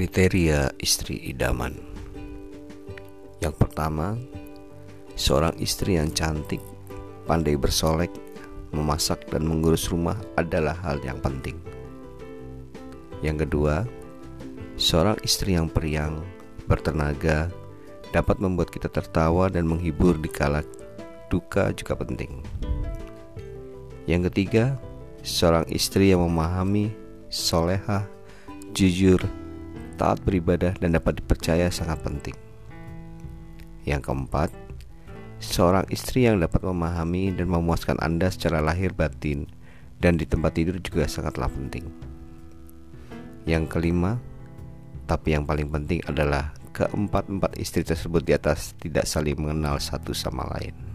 Kriteria istri idaman. Yang pertama Seorang istri yang cantik Pandai bersolek Memasak dan mengurus rumah adalah hal yang penting. Yang kedua Seorang istri yang periang Bertenaga Dapat membuat kita tertawa dan menghibur di kala duka juga penting. Yang ketiga Seorang istri yang memahami Soleha Jujur taat beribadah dan dapat dipercaya sangat penting. Yang keempat, seorang istri yang dapat memahami dan memuaskan Anda secara lahir batin dan di tempat tidur juga sangatlah penting. Yang kelima, tapi yang paling penting adalah keempat-empat istri tersebut di atas tidak saling mengenal satu sama lain.